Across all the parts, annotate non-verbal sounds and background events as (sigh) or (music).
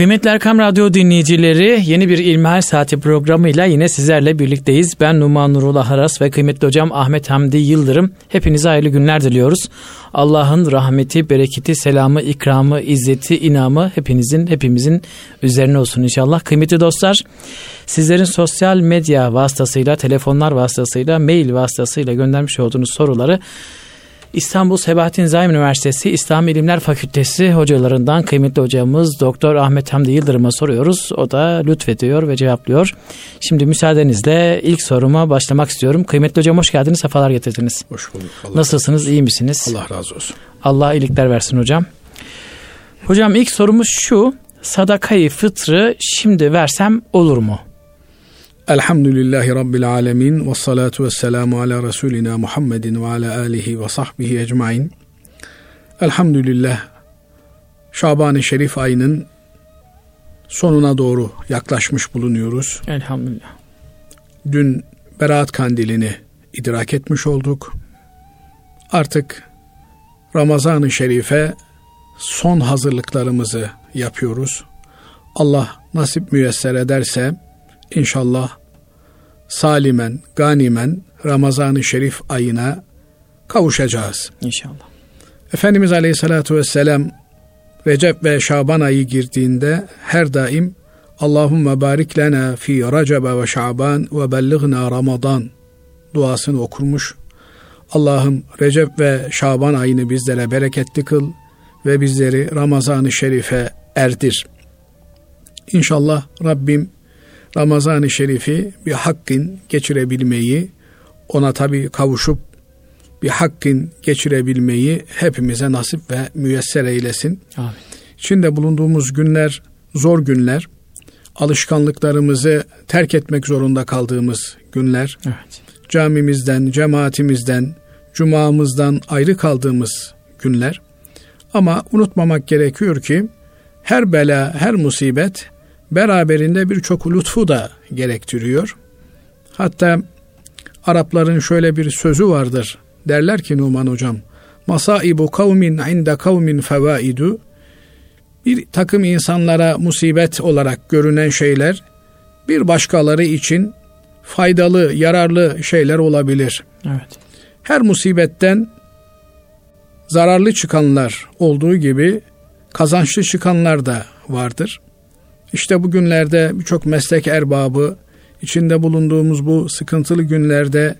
Kıymetli Erkam Radyo dinleyicileri yeni bir İlmihal Saati programıyla yine sizlerle birlikteyiz. Ben Numan Nurullah Aras ve kıymetli hocam Ahmet Hamdi Yıldırım. Hepinize hayırlı günler diliyoruz. Allah'ın rahmeti, bereketi, selamı, ikramı, izzeti, inamı hepinizin, hepimizin üzerine olsun inşallah. Kıymetli dostlar sizlerin sosyal medya vasıtasıyla, telefonlar vasıtasıyla, mail vasıtasıyla göndermiş olduğunuz soruları İstanbul Sebahattin Zaim Üniversitesi İslam İlimler Fakültesi hocalarından kıymetli hocamız Doktor Ahmet Hamdi Yıldırım'a soruyoruz. O da lütfediyor ve cevaplıyor. Şimdi müsaadenizle ilk soruma başlamak istiyorum. Kıymetli hocam hoş geldiniz, sefalar getirdiniz. Hoş bulduk. Allah Nasılsınız, iyi misiniz? Allah razı olsun. Allah iyilikler versin hocam. Hocam ilk sorumuz şu. Sadakayı fıtrı şimdi versem olur mu? Elhamdülillahi Rabbil alemin ve salatu ve selamu ala Resulina Muhammedin ve ala alihi ve sahbihi ecmain. Elhamdülillah Şaban-ı Şerif ayının sonuna doğru yaklaşmış bulunuyoruz. Elhamdülillah. Dün Berat Kandilini idrak etmiş olduk. Artık Ramazan-ı Şerif'e son hazırlıklarımızı yapıyoruz. Allah nasip müyesser ederse inşallah salimen, ganimen Ramazan-ı Şerif ayına kavuşacağız. İnşallah. Efendimiz Aleyhisselatü Vesselam Recep ve Şaban ayı girdiğinde her daim Allahümme barik lena fi Recebe ve Şaban ve bellighna Ramazan duasını okurmuş. Allah'ım Recep ve Şaban ayını bizlere bereketli kıl ve bizleri Ramazan-ı Şerif'e erdir. İnşallah Rabbim Ramazan-ı Şerif'i bir hakkın geçirebilmeyi, ona tabi kavuşup bir hakkın geçirebilmeyi hepimize nasip ve müyesser eylesin. Amin. İçinde bulunduğumuz günler zor günler, alışkanlıklarımızı terk etmek zorunda kaldığımız günler, evet. camimizden, cemaatimizden, cumamızdan ayrı kaldığımız günler. Ama unutmamak gerekiyor ki her bela, her musibet beraberinde birçok lütfu da gerektiriyor. Hatta Arapların şöyle bir sözü vardır. Derler ki Numan hocam, Masaibu kavmin inde kavmin fevaidu bir takım insanlara musibet olarak görünen şeyler bir başkaları için faydalı, yararlı şeyler olabilir. Evet. Her musibetten zararlı çıkanlar olduğu gibi kazançlı çıkanlar da vardır. İşte bugünlerde birçok meslek erbabı içinde bulunduğumuz bu sıkıntılı günlerde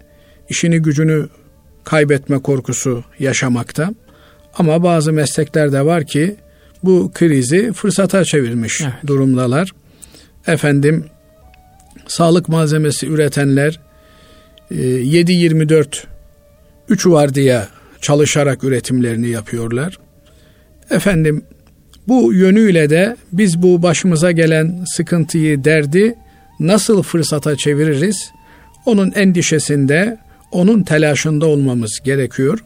işini gücünü kaybetme korkusu yaşamakta. Ama bazı meslekler de var ki bu krizi fırsata çevirmiş evet. durumdalar. Efendim sağlık malzemesi üretenler 7-24 3 vardiya çalışarak üretimlerini yapıyorlar. Efendim bu yönüyle de biz bu başımıza gelen sıkıntıyı, derdi nasıl fırsata çeviririz? Onun endişesinde, onun telaşında olmamız gerekiyor.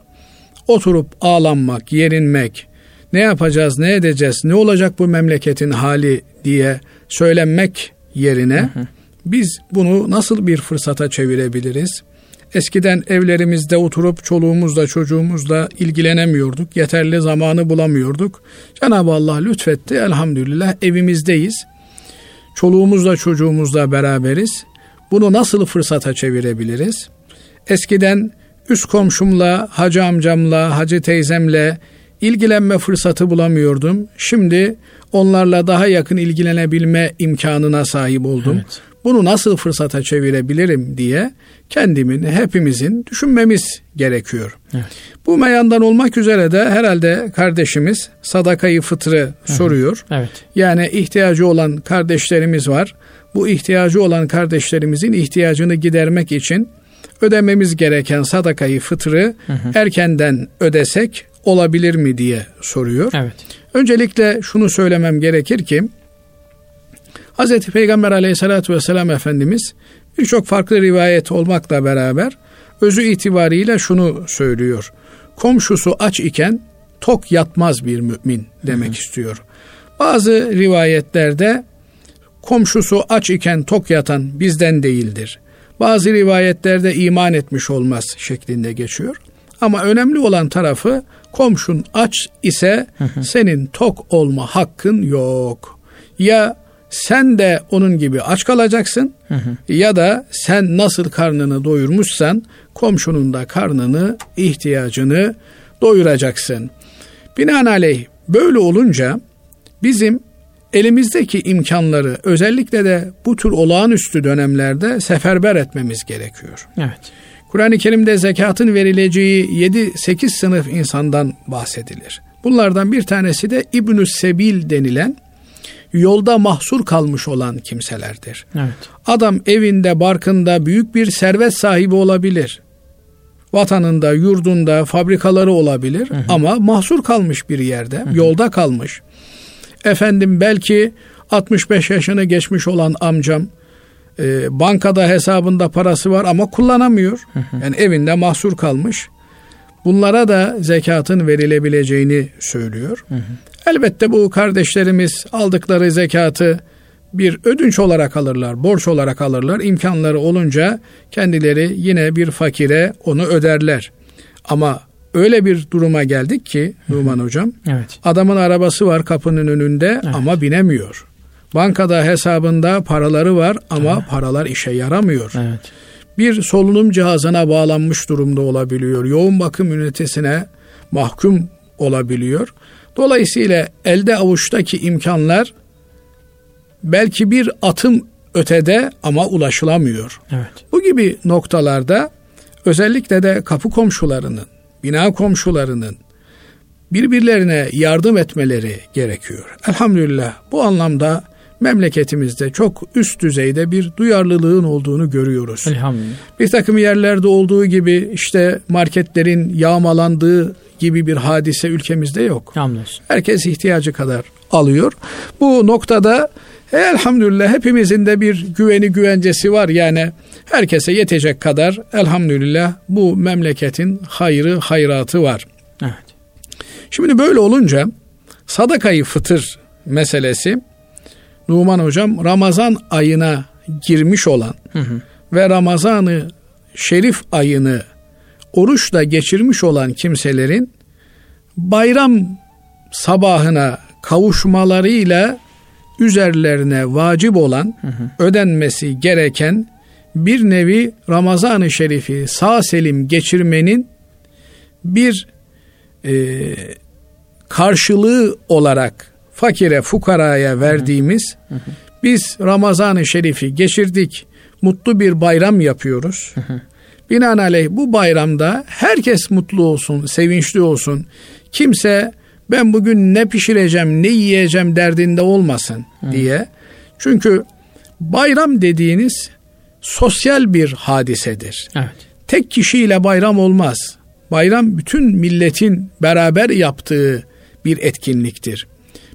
Oturup ağlanmak, yerinmek, ne yapacağız, ne edeceğiz, ne olacak bu memleketin hali diye söylenmek yerine hı hı. biz bunu nasıl bir fırsata çevirebiliriz? Eskiden evlerimizde oturup çoluğumuzla çocuğumuzla ilgilenemiyorduk. Yeterli zamanı bulamıyorduk. Cenab-ı Allah lütfetti. Elhamdülillah evimizdeyiz. Çoluğumuzla çocuğumuzla beraberiz. Bunu nasıl fırsata çevirebiliriz? Eskiden üst komşumla, hacı amcamla, hacı teyzemle ilgilenme fırsatı bulamıyordum. Şimdi onlarla daha yakın ilgilenebilme imkanına sahip oldum. Evet bunu nasıl fırsata çevirebilirim diye kendimin, hepimizin düşünmemiz gerekiyor. Evet. Bu meyandan olmak üzere de herhalde kardeşimiz sadakayı fıtrı Hı-hı. soruyor. Evet. Yani ihtiyacı olan kardeşlerimiz var. Bu ihtiyacı olan kardeşlerimizin ihtiyacını gidermek için ödememiz gereken sadakayı fıtrı Hı-hı. erkenden ödesek olabilir mi diye soruyor. Evet. Öncelikle şunu söylemem gerekir ki Hz. Peygamber aleyhissalatü vesselam Efendimiz birçok farklı rivayet olmakla beraber özü itibariyle şunu söylüyor. Komşusu aç iken tok yatmaz bir mümin demek Hı-hı. istiyor. Bazı rivayetlerde komşusu aç iken tok yatan bizden değildir. Bazı rivayetlerde iman etmiş olmaz şeklinde geçiyor. Ama önemli olan tarafı komşun aç ise senin tok olma hakkın yok. Ya sen de onun gibi aç kalacaksın hı hı. ya da sen nasıl karnını doyurmuşsan komşunun da karnını, ihtiyacını doyuracaksın. Binaenaleyh böyle olunca bizim elimizdeki imkanları özellikle de bu tür olağanüstü dönemlerde seferber etmemiz gerekiyor. Evet. Kur'an-ı Kerim'de zekatın verileceği 7-8 sınıf insandan bahsedilir. Bunlardan bir tanesi de İbnü Sebil denilen yolda mahsur kalmış olan kimselerdir. Evet. Adam evinde, barkında büyük bir servet sahibi olabilir. Vatanında, yurdunda, fabrikaları olabilir hı hı. ama mahsur kalmış bir yerde, hı hı. yolda kalmış. Efendim belki 65 yaşını geçmiş olan amcam e, bankada hesabında parası var ama kullanamıyor. Hı hı. Yani evinde mahsur kalmış. Bunlara da zekatın verilebileceğini söylüyor. Hı hı. Elbette bu kardeşlerimiz aldıkları zekatı bir ödünç olarak alırlar, borç olarak alırlar. İmkanları olunca kendileri yine bir fakire onu öderler. Ama öyle bir duruma geldik ki Numan Hocam. Evet. Adamın arabası var kapının önünde evet. ama binemiyor. Bankada hesabında paraları var ama evet. paralar işe yaramıyor. Evet. Bir solunum cihazına bağlanmış durumda olabiliyor. Yoğun bakım ünitesine mahkum olabiliyor. Dolayısıyla elde avuçtaki imkanlar belki bir atım ötede ama ulaşılamıyor. Evet. Bu gibi noktalarda özellikle de kapı komşularının, bina komşularının birbirlerine yardım etmeleri gerekiyor. Elhamdülillah bu anlamda memleketimizde çok üst düzeyde bir duyarlılığın olduğunu görüyoruz. Elhamdülillah. Bir takım yerlerde olduğu gibi işte marketlerin yağmalandığı gibi bir hadise ülkemizde yok. Hamdolsun. Herkes ihtiyacı kadar alıyor. Bu noktada elhamdülillah hepimizin de bir güveni güvencesi var. Yani herkese yetecek kadar elhamdülillah bu memleketin hayrı hayratı var. Evet. Şimdi böyle olunca sadakayı fıtır meselesi Numan hocam Ramazan ayına girmiş olan hı hı. ve Ramazan'ı şerif ayını oruçla geçirmiş olan kimselerin bayram sabahına kavuşmalarıyla üzerlerine vacip olan hı hı. ödenmesi gereken bir nevi Ramazan-ı Şerif'i sağ selim geçirmenin bir e, karşılığı olarak fakire fukaraya verdiğimiz hı hı. biz Ramazan-ı Şerif'i geçirdik mutlu bir bayram yapıyoruz. Hı hı. Binaenaleyh bu bayramda herkes mutlu olsun, sevinçli olsun. Kimse ben bugün ne pişireceğim, ne yiyeceğim derdinde olmasın Hı. diye. Çünkü bayram dediğiniz sosyal bir hadisedir. Evet. Tek kişiyle bayram olmaz. Bayram bütün milletin beraber yaptığı bir etkinliktir.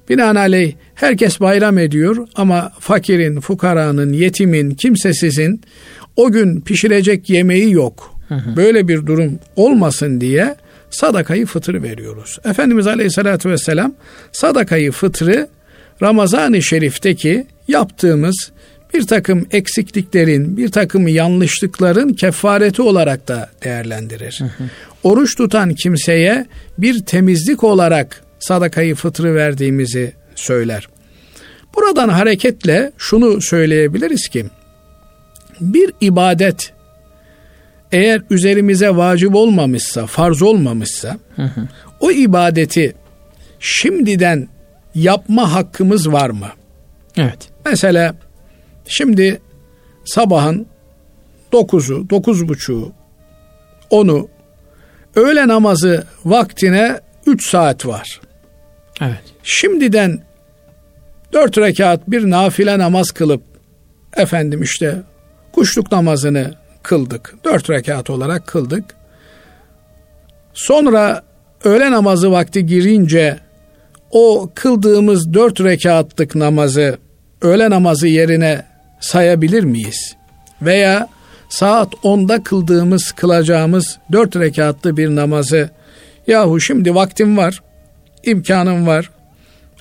Binaenaleyh herkes bayram ediyor ama fakirin, fukaranın, yetimin, kimsesizin o gün pişirecek yemeği yok. Böyle bir durum olmasın diye sadakayı fıtır veriyoruz. Efendimiz Aleyhisselatü Vesselam sadakayı fıtrı Ramazan-ı Şerif'teki yaptığımız bir takım eksikliklerin, bir takım yanlışlıkların kefareti olarak da değerlendirir. Hı hı. Oruç tutan kimseye bir temizlik olarak sadakayı fıtrı verdiğimizi söyler. Buradan hareketle şunu söyleyebiliriz ki bir ibadet eğer üzerimize vacip olmamışsa, farz olmamışsa hı hı. o ibadeti şimdiden yapma hakkımız var mı? Evet. Mesela şimdi sabahın 9'u, 9.30'u, 10'u öğle namazı vaktine 3 saat var. Evet. Şimdiden 4 rekat bir nafile namaz kılıp efendim işte kuşluk namazını kıldık. Dört rekat olarak kıldık. Sonra öğle namazı vakti girince o kıldığımız dört rekatlık namazı öğle namazı yerine sayabilir miyiz? Veya saat 10'da kıldığımız, kılacağımız dört rekatlı bir namazı yahu şimdi vaktim var, imkanım var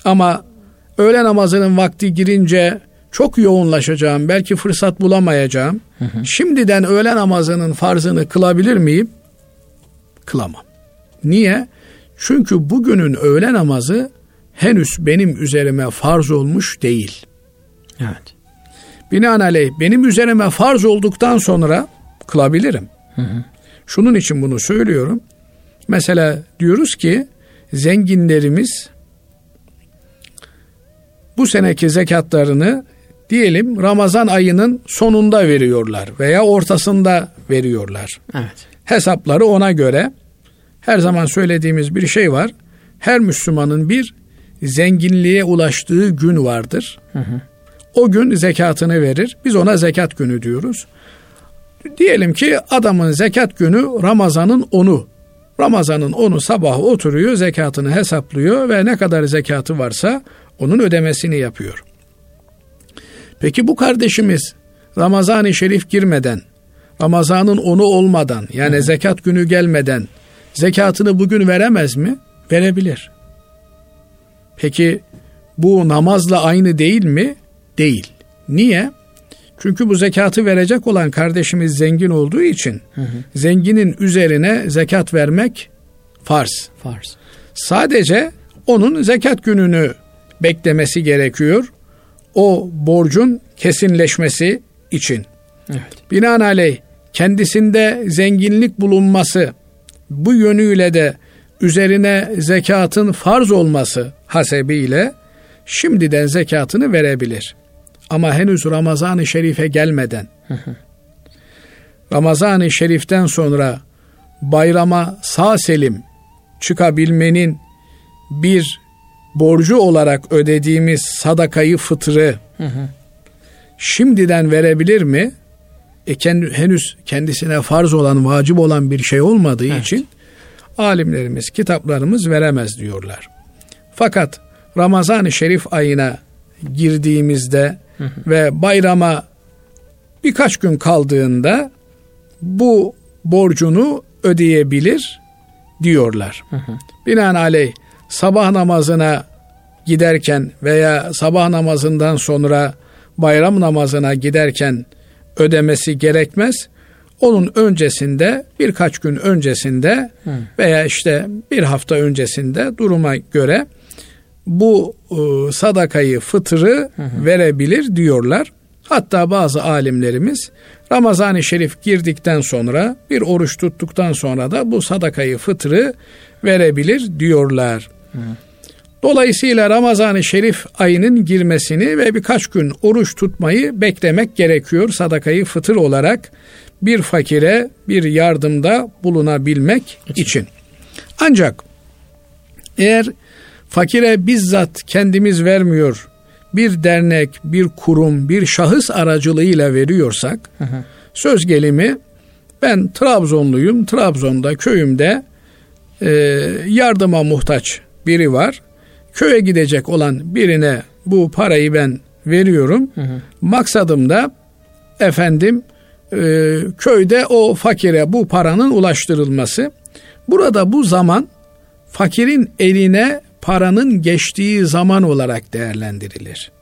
ama öğle namazının vakti girince çok yoğunlaşacağım, belki fırsat bulamayacağım. Hı hı. Şimdiden öğle namazının farzını kılabilir miyim? Kılamam. Niye? Çünkü bugünün öğle namazı henüz benim üzerime farz olmuş değil. Evet. Binaenaleyh benim üzerime farz olduktan sonra kılabilirim. Hı hı. Şunun için bunu söylüyorum. Mesela diyoruz ki zenginlerimiz bu seneki zekatlarını diyelim Ramazan ayının sonunda veriyorlar veya ortasında veriyorlar. Evet. Hesapları ona göre her zaman söylediğimiz bir şey var. Her Müslümanın bir zenginliğe ulaştığı gün vardır. Hı hı. O gün zekatını verir. Biz ona zekat günü diyoruz. Diyelim ki adamın zekat günü Ramazan'ın onu. Ramazan'ın onu sabah oturuyor, zekatını hesaplıyor ve ne kadar zekatı varsa onun ödemesini yapıyor. Peki bu kardeşimiz Ramazan-ı Şerif girmeden, Ramazan'ın onu olmadan yani Hı. zekat günü gelmeden zekatını bugün veremez mi? Verebilir. Peki bu namazla aynı değil mi? Değil. Niye? Çünkü bu zekatı verecek olan kardeşimiz zengin olduğu için hı hı. zenginin üzerine zekat vermek farz. Farz. Sadece onun zekat gününü beklemesi gerekiyor. O borcun kesinleşmesi için. Evet. Binaenaleyh kendisinde zenginlik bulunması bu yönüyle de üzerine zekatın farz olması hasebiyle şimdiden zekatını verebilir. Ama henüz Ramazan-ı Şerif'e gelmeden Ramazan-ı Şerif'ten sonra bayrama sağ selim çıkabilmenin bir borcu olarak ödediğimiz sadakayı fıtrı şimdiden verebilir mi? E kendi, henüz kendisine farz olan, vacip olan bir şey olmadığı evet. için alimlerimiz, kitaplarımız veremez diyorlar. Fakat Ramazan-ı Şerif ayına girdiğimizde hı hı. ve bayrama birkaç gün kaldığında bu borcunu ödeyebilir diyorlar. Hı hı. Binaenaleyh sabah namazına giderken veya sabah namazından sonra bayram namazına giderken ödemesi gerekmez. Onun öncesinde birkaç gün öncesinde Hı. veya işte bir hafta öncesinde duruma göre bu e, sadakayı fıtırı hı hı. verebilir diyorlar. Hatta bazı alimlerimiz Ramazan-ı Şerif girdikten sonra bir oruç tuttuktan sonra da bu sadakayı fıtırı verebilir diyorlar. Hı. Dolayısıyla Ramazan-ı Şerif ayının girmesini ve birkaç gün oruç tutmayı beklemek gerekiyor sadakayı fıtır olarak bir fakire bir yardımda bulunabilmek için. için. Ancak eğer fakire bizzat kendimiz vermiyor, bir dernek, bir kurum, bir şahıs aracılığıyla veriyorsak, hı hı. söz gelimi ben Trabzonluyum, Trabzon'da köyümde e, yardıma muhtaç biri var. Köye gidecek olan birine bu parayı ben veriyorum. Hı hı. Maksadım da efendim e, köyde o fakire bu paranın ulaştırılması. Burada bu zaman fakirin eline paranın geçtiği zaman olarak değerlendirilir.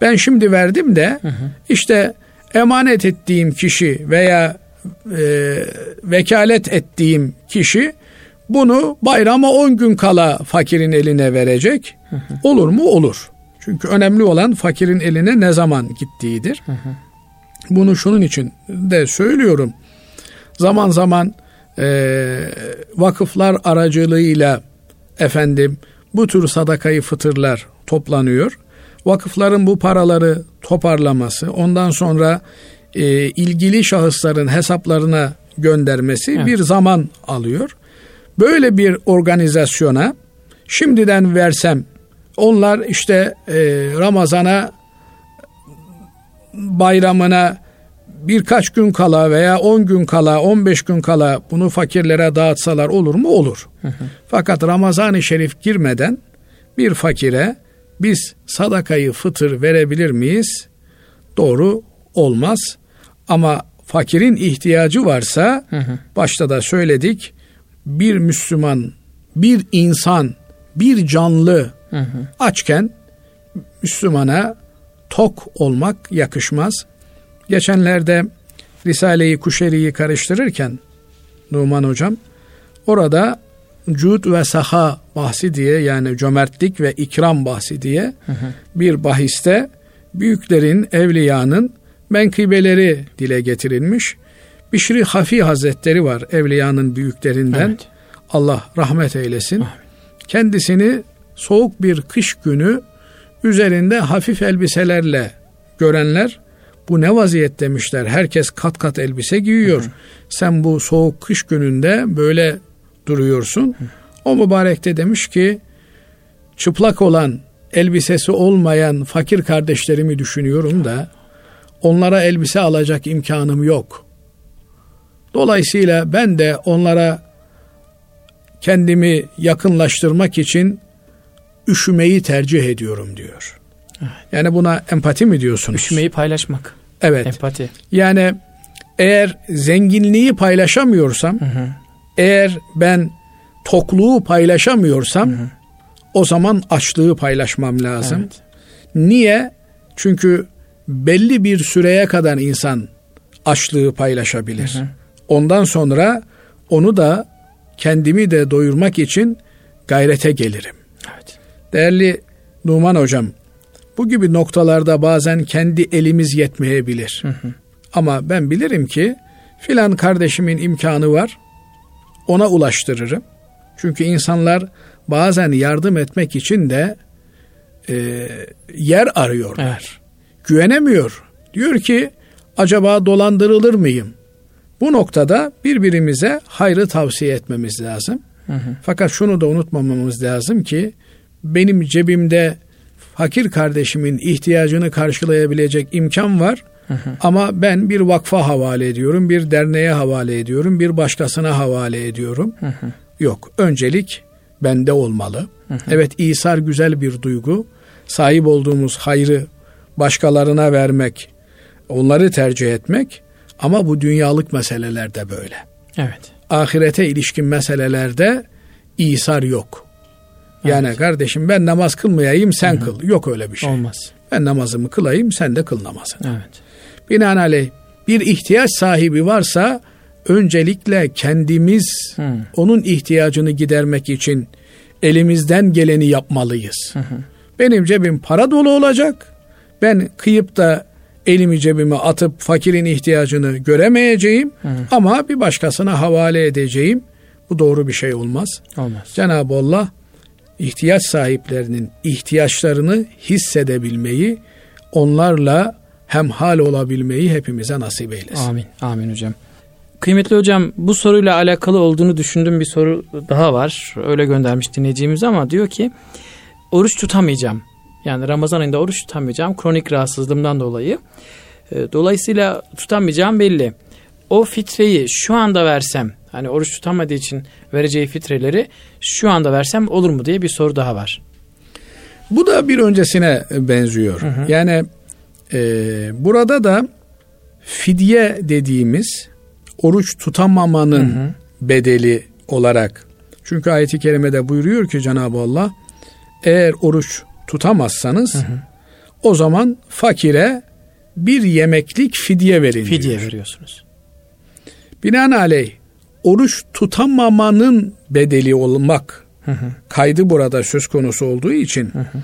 Ben şimdi verdim de hı hı. işte emanet ettiğim kişi veya e, vekalet ettiğim kişi bunu bayrama 10 gün kala fakirin eline verecek. Hı hı. Olur mu? Olur. Çünkü önemli olan fakirin eline ne zaman gittiğidir. Hı hı. Bunu şunun için de söylüyorum. Zaman zaman e, vakıflar aracılığıyla efendim bu tür sadakayı fıtırlar toplanıyor. Vakıfların bu paraları toparlaması, ondan sonra e, ilgili şahısların hesaplarına göndermesi evet. bir zaman alıyor. Böyle bir organizasyona şimdiden versem onlar işte e, Ramazan'a bayramına birkaç gün kala veya 10 gün kala 15 gün kala bunu fakirlere dağıtsalar olur mu? Olur. Fakat Ramazan-ı Şerif girmeden bir fakire biz sadakayı fıtır verebilir miyiz? Doğru olmaz. Ama fakirin ihtiyacı varsa başta da söyledik bir Müslüman, bir insan, bir canlı açken Müslümana tok olmak yakışmaz. Geçenlerde Risale-i Kuşeri'yi karıştırırken Numan Hocam orada cud ve saha bahsi diye yani cömertlik ve ikram bahsi diye hı hı. bir bahiste büyüklerin, evliyanın menkıbeleri dile getirilmiş. Bişri Hafi Hazretleri var evliyanın büyüklerinden. Evet. Allah rahmet eylesin. Amin. Kendisini soğuk bir kış günü üzerinde hafif elbiselerle görenler bu ne vaziyet demişler. Herkes kat kat elbise giyiyor. Hı hı. Sen bu soğuk kış gününde böyle duruyorsun. Hı. O mübarek de demiş ki çıplak olan elbisesi olmayan fakir kardeşlerimi düşünüyorum da onlara elbise alacak imkanım yok. Dolayısıyla ben de onlara kendimi yakınlaştırmak için üşümeyi tercih ediyorum diyor. Yani buna empati mi diyorsunuz? Üşümeyi paylaşmak. Evet. Empati. Yani eğer zenginliği paylaşamıyorsam, hı hı. eğer ben tokluğu paylaşamıyorsam, hı hı. o zaman açlığı paylaşmam lazım. Evet. Niye? Çünkü belli bir süreye kadar insan açlığı paylaşabilir. Hı hı. Ondan sonra onu da kendimi de doyurmak için gayrete gelirim. Evet. Değerli Numan hocam, bu gibi noktalarda bazen kendi elimiz yetmeyebilir. Hı hı. Ama ben bilirim ki filan kardeşimin imkanı var. Ona ulaştırırım. Çünkü insanlar bazen yardım etmek için de e, yer arıyorlar. Evet. Güvenemiyor. Diyor ki acaba dolandırılır mıyım? Bu noktada birbirimize hayrı tavsiye etmemiz lazım. Hı hı. Fakat şunu da unutmamamız lazım ki benim cebimde fakir kardeşimin ihtiyacını karşılayabilecek imkan var. Hı hı. Ama ben bir vakfa havale ediyorum, bir derneğe havale ediyorum, bir başkasına havale ediyorum. Hı hı. Yok, öncelik bende olmalı. Hı hı. Evet, İsar güzel bir duygu. Sahip olduğumuz hayrı başkalarına vermek, onları tercih etmek ama bu dünyalık meselelerde böyle. Evet. Ahirete ilişkin meselelerde İsar yok. Yani evet. kardeşim ben namaz kılmayayım sen Hı-hı. kıl. Yok öyle bir şey. Olmaz. Ben namazımı kılayım sen de kıl namazını. Evet. Binaenaleyh bir ihtiyaç sahibi varsa öncelikle kendimiz Hı. onun ihtiyacını gidermek için elimizden geleni yapmalıyız. Hı hı. Benim cebim para dolu olacak. Ben kıyıp da elimi cebime atıp fakirin ihtiyacını göremeyeceğim hı hı. ama bir başkasına havale edeceğim. Bu doğru bir şey olmaz. Olmaz. Cenab-ı Allah ihtiyaç sahiplerinin ihtiyaçlarını hissedebilmeyi, onlarla hemhal olabilmeyi hepimize nasip eylesin. Amin. Amin hocam. Kıymetli hocam bu soruyla alakalı olduğunu düşündüğüm bir soru daha var. Öyle göndermiş dinleyicimiz ama diyor ki oruç tutamayacağım. Yani Ramazan ayında oruç tutamayacağım kronik rahatsızlığımdan dolayı. Ee, dolayısıyla tutamayacağım belli. O fitreyi şu anda versem hani oruç tutamadığı için vereceği fitreleri şu anda versem olur mu diye bir soru daha var. Bu da bir öncesine benziyor. Hı hı. Yani e, burada da fidye dediğimiz oruç tutamamanın hı hı. bedeli olarak çünkü ayeti kerimede buyuruyor ki Cenab-ı Allah eğer oruç tutamazsanız hı hı. o zaman fakire bir yemeklik fidye verin Fidye diyor. veriyorsunuz. Binaenaleyh oruç tutamamanın bedeli olmak hı hı. kaydı burada söz konusu olduğu için hı hı.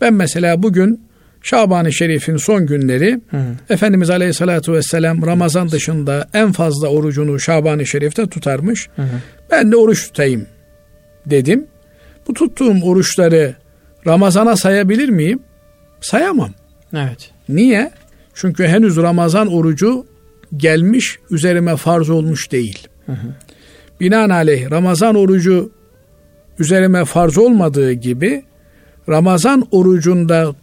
ben mesela bugün Şaban-ı Şerif'in son günleri hı hı. Efendimiz Aleyhisselatü Vesselam Ramazan dışında en fazla orucunu Şaban-ı Şerif'te tutarmış. Hı hı. Ben de oruç tutayım dedim. Bu tuttuğum oruçları Ramazana sayabilir miyim? Sayamam. Evet. Niye? Çünkü henüz Ramazan orucu gelmiş, üzerime farz olmuş değil. Hı hı. Binaenaleyh Ramazan orucu üzerime farz olmadığı gibi Ramazan orucunda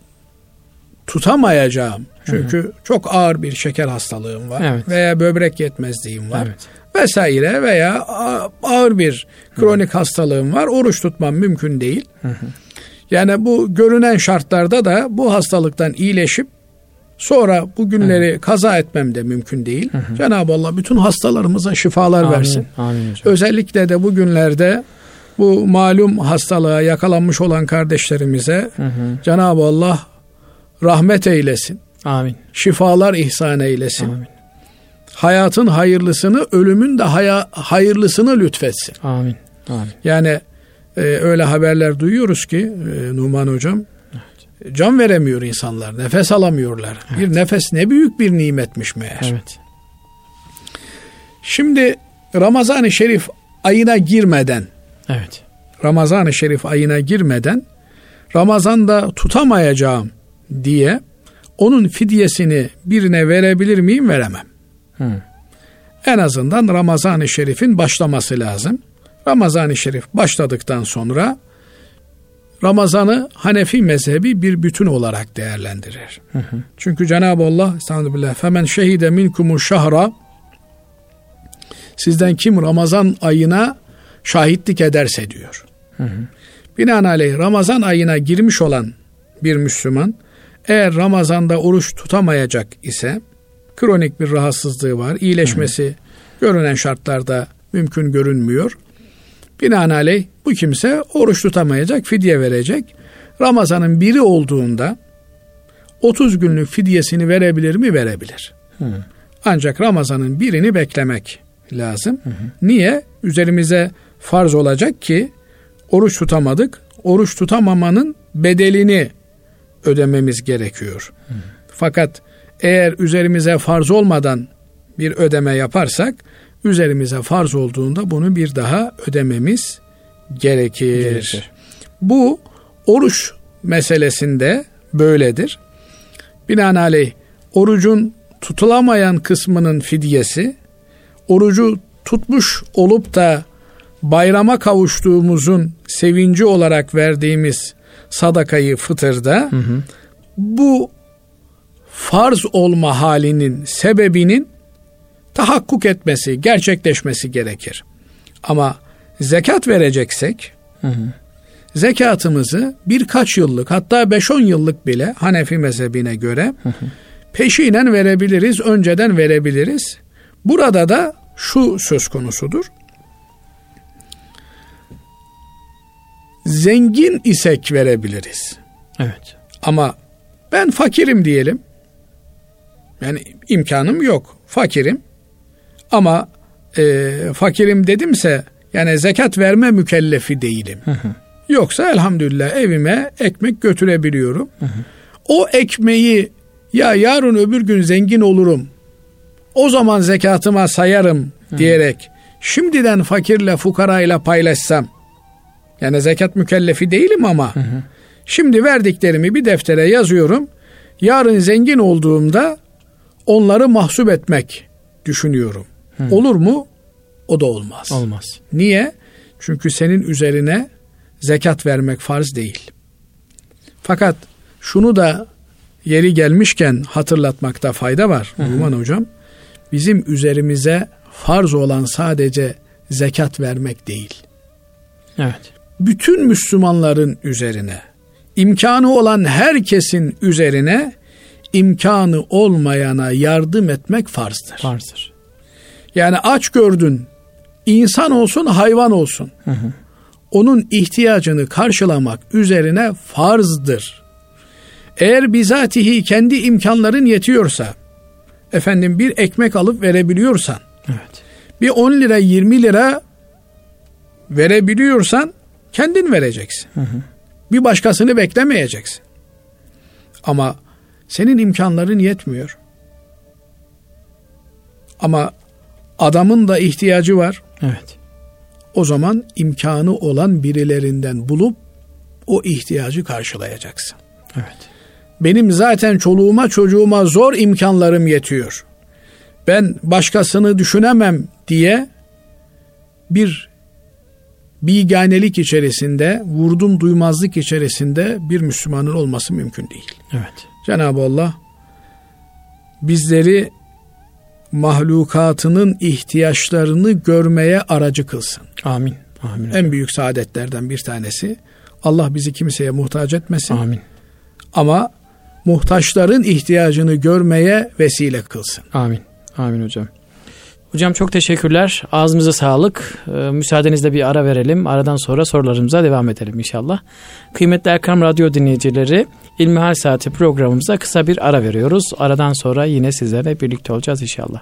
tutamayacağım. Çünkü hı hı. çok ağır bir şeker hastalığım var evet. veya böbrek yetmezliğim var. Evet. vesaire veya ağır bir kronik hı. hastalığım var. Oruç tutmam mümkün değil. Hı hı. Yani bu görünen şartlarda da bu hastalıktan iyileşip Sonra bu günleri evet. kaza etmem de mümkün değil. Hı hı. Cenab-ı Allah bütün hastalarımıza şifalar amin, versin. Amin Özellikle de bu günlerde bu malum hastalığa yakalanmış olan kardeşlerimize hı hı. Cenab-ı Allah rahmet eylesin. Amin. Şifalar ihsan eylesin. Amin. Hayatın hayırlısını, ölümün de haya, hayırlısını lütfetsin. Amin. Amin. Yani e, öyle haberler duyuyoruz ki e, Numan Hocam. Can veremiyor insanlar. Nefes alamıyorlar. Evet. Bir nefes ne büyük bir nimetmiş meğer. Evet. Şimdi Ramazan-ı Şerif ayına girmeden Evet. Ramazan-ı Şerif ayına girmeden Ramazan'da tutamayacağım diye onun fidyesini birine verebilir miyim? Veremem. Hı. En azından Ramazan-ı Şerif'in başlaması lazım. Ramazan-ı Şerif başladıktan sonra Ramazan'ı Hanefi mezhebi bir bütün olarak değerlendirir. Hı hı. Çünkü Cenab-ı Allah Estağfirullah femen şehide minkumu şahra sizden kim Ramazan ayına şahitlik ederse diyor. Hı hı. Binaenaleyh Ramazan ayına girmiş olan bir Müslüman eğer Ramazan'da oruç tutamayacak ise kronik bir rahatsızlığı var. iyileşmesi hı görünen şartlarda mümkün görünmüyor. Binaenaleyh bu kimse oruç tutamayacak, fidye verecek. Ramazanın biri olduğunda 30 günlük fidyesini verebilir mi? Verebilir. Hı. Ancak Ramazanın birini beklemek lazım. Hı hı. Niye? Üzerimize farz olacak ki oruç tutamadık. Oruç tutamamanın bedelini ödememiz gerekiyor. Hı. Fakat eğer üzerimize farz olmadan bir ödeme yaparsak üzerimize farz olduğunda bunu bir daha ödememiz gerekir. gerekir. Bu oruç meselesinde böyledir. Binaenaleyh orucun tutulamayan kısmının fidyesi, orucu tutmuş olup da bayrama kavuştuğumuzun sevinci olarak verdiğimiz sadakayı fıtırda hı hı. bu farz olma halinin sebebinin tahakkuk etmesi, gerçekleşmesi gerekir. Ama zekat vereceksek hı hı. zekatımızı birkaç yıllık hatta 5-10 yıllık bile Hanefi mezhebine göre hı hı. peşinen verebiliriz, önceden verebiliriz. Burada da şu söz konusudur. Zengin isek verebiliriz. Evet. Ama ben fakirim diyelim. Yani imkanım yok. Fakirim. Ama e, fakirim dedimse yani zekat verme mükellefi değilim. Hı hı. Yoksa elhamdülillah evime ekmek götürebiliyorum. Hı hı. O ekmeği ya yarın öbür gün zengin olurum. O zaman zekatıma sayarım hı. diyerek şimdiden fakirle fukarayla paylaşsam yani zekat mükellefi değilim ama hı hı. şimdi verdiklerimi bir deftere yazıyorum. Yarın zengin olduğumda onları mahsup etmek düşünüyorum. Hı. Olur mu? O da olmaz. Olmaz. Niye? Çünkü senin üzerine zekat vermek farz değil. Fakat şunu da yeri gelmişken hatırlatmakta fayda var Numan Hocam. Bizim üzerimize farz olan sadece zekat vermek değil. Evet. Bütün Müslümanların üzerine, imkanı olan herkesin üzerine imkanı olmayana yardım etmek farzdır. Farzdır. Yani aç gördün, insan olsun hayvan olsun. Hı hı. Onun ihtiyacını karşılamak üzerine farzdır. Eğer bizatihi kendi imkanların yetiyorsa, efendim bir ekmek alıp verebiliyorsan, evet. bir 10 lira 20 lira verebiliyorsan kendin vereceksin. Hı hı. Bir başkasını beklemeyeceksin. Ama senin imkanların yetmiyor. Ama Adamın da ihtiyacı var. Evet. O zaman imkanı olan birilerinden bulup o ihtiyacı karşılayacaksın. Evet. Benim zaten çoluğuma çocuğuma zor imkanlarım yetiyor. Ben başkasını düşünemem diye bir biganelik içerisinde, vurdum duymazlık içerisinde bir Müslümanın olması mümkün değil. Evet. Cenab-ı Allah bizleri mahlukatının ihtiyaçlarını görmeye aracı kılsın. Amin. Amin. En büyük saadetlerden bir tanesi. Allah bizi kimseye muhtaç etmesin. Amin. Ama muhtaçların ihtiyacını görmeye vesile kılsın. Amin. Amin hocam. Hocam çok teşekkürler. Ağzımıza sağlık. Ee, müsaadenizle bir ara verelim. Aradan sonra sorularımıza devam edelim inşallah. Kıymetli Erkam Radyo dinleyicileri, İlmihal Saati programımıza kısa bir ara veriyoruz. Aradan sonra yine sizlerle birlikte olacağız inşallah.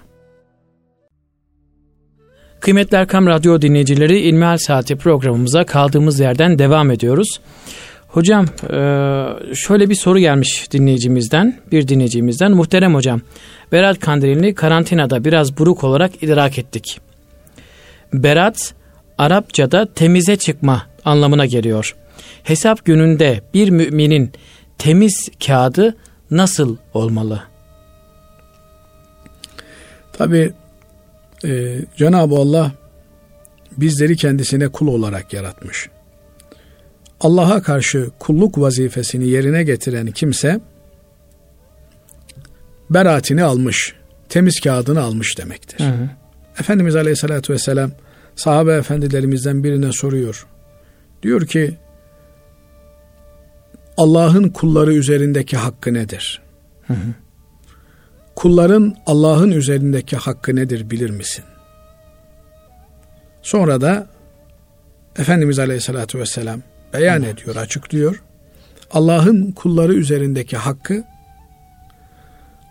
Kıymetli Erkam Radyo dinleyicileri İlmihal Saati programımıza kaldığımız yerden devam ediyoruz. Hocam e, şöyle bir soru gelmiş dinleyicimizden, bir dinleyicimizden. Muhterem hocam, Berat Kandilini karantinada biraz buruk olarak idrak ettik. Berat, Arapçada temize çıkma anlamına geliyor. Hesap gününde bir müminin temiz kağıdı nasıl olmalı? Tabi e, Cenab-ı Allah bizleri kendisine kul olarak yaratmış. Allah'a karşı kulluk vazifesini yerine getiren kimse beraatini almış, temiz kağıdını almış demektir. Hı hı. Efendimiz Aleyhisselatü Vesselam sahabe efendilerimizden birine soruyor. Diyor ki Allah'ın kulları üzerindeki hakkı nedir? Hı hı. Kulların Allah'ın üzerindeki hakkı nedir bilir misin? Sonra da Efendimiz Aleyhisselatü Vesselam beyan ediyor, açıklıyor. Allah'ın kulları üzerindeki hakkı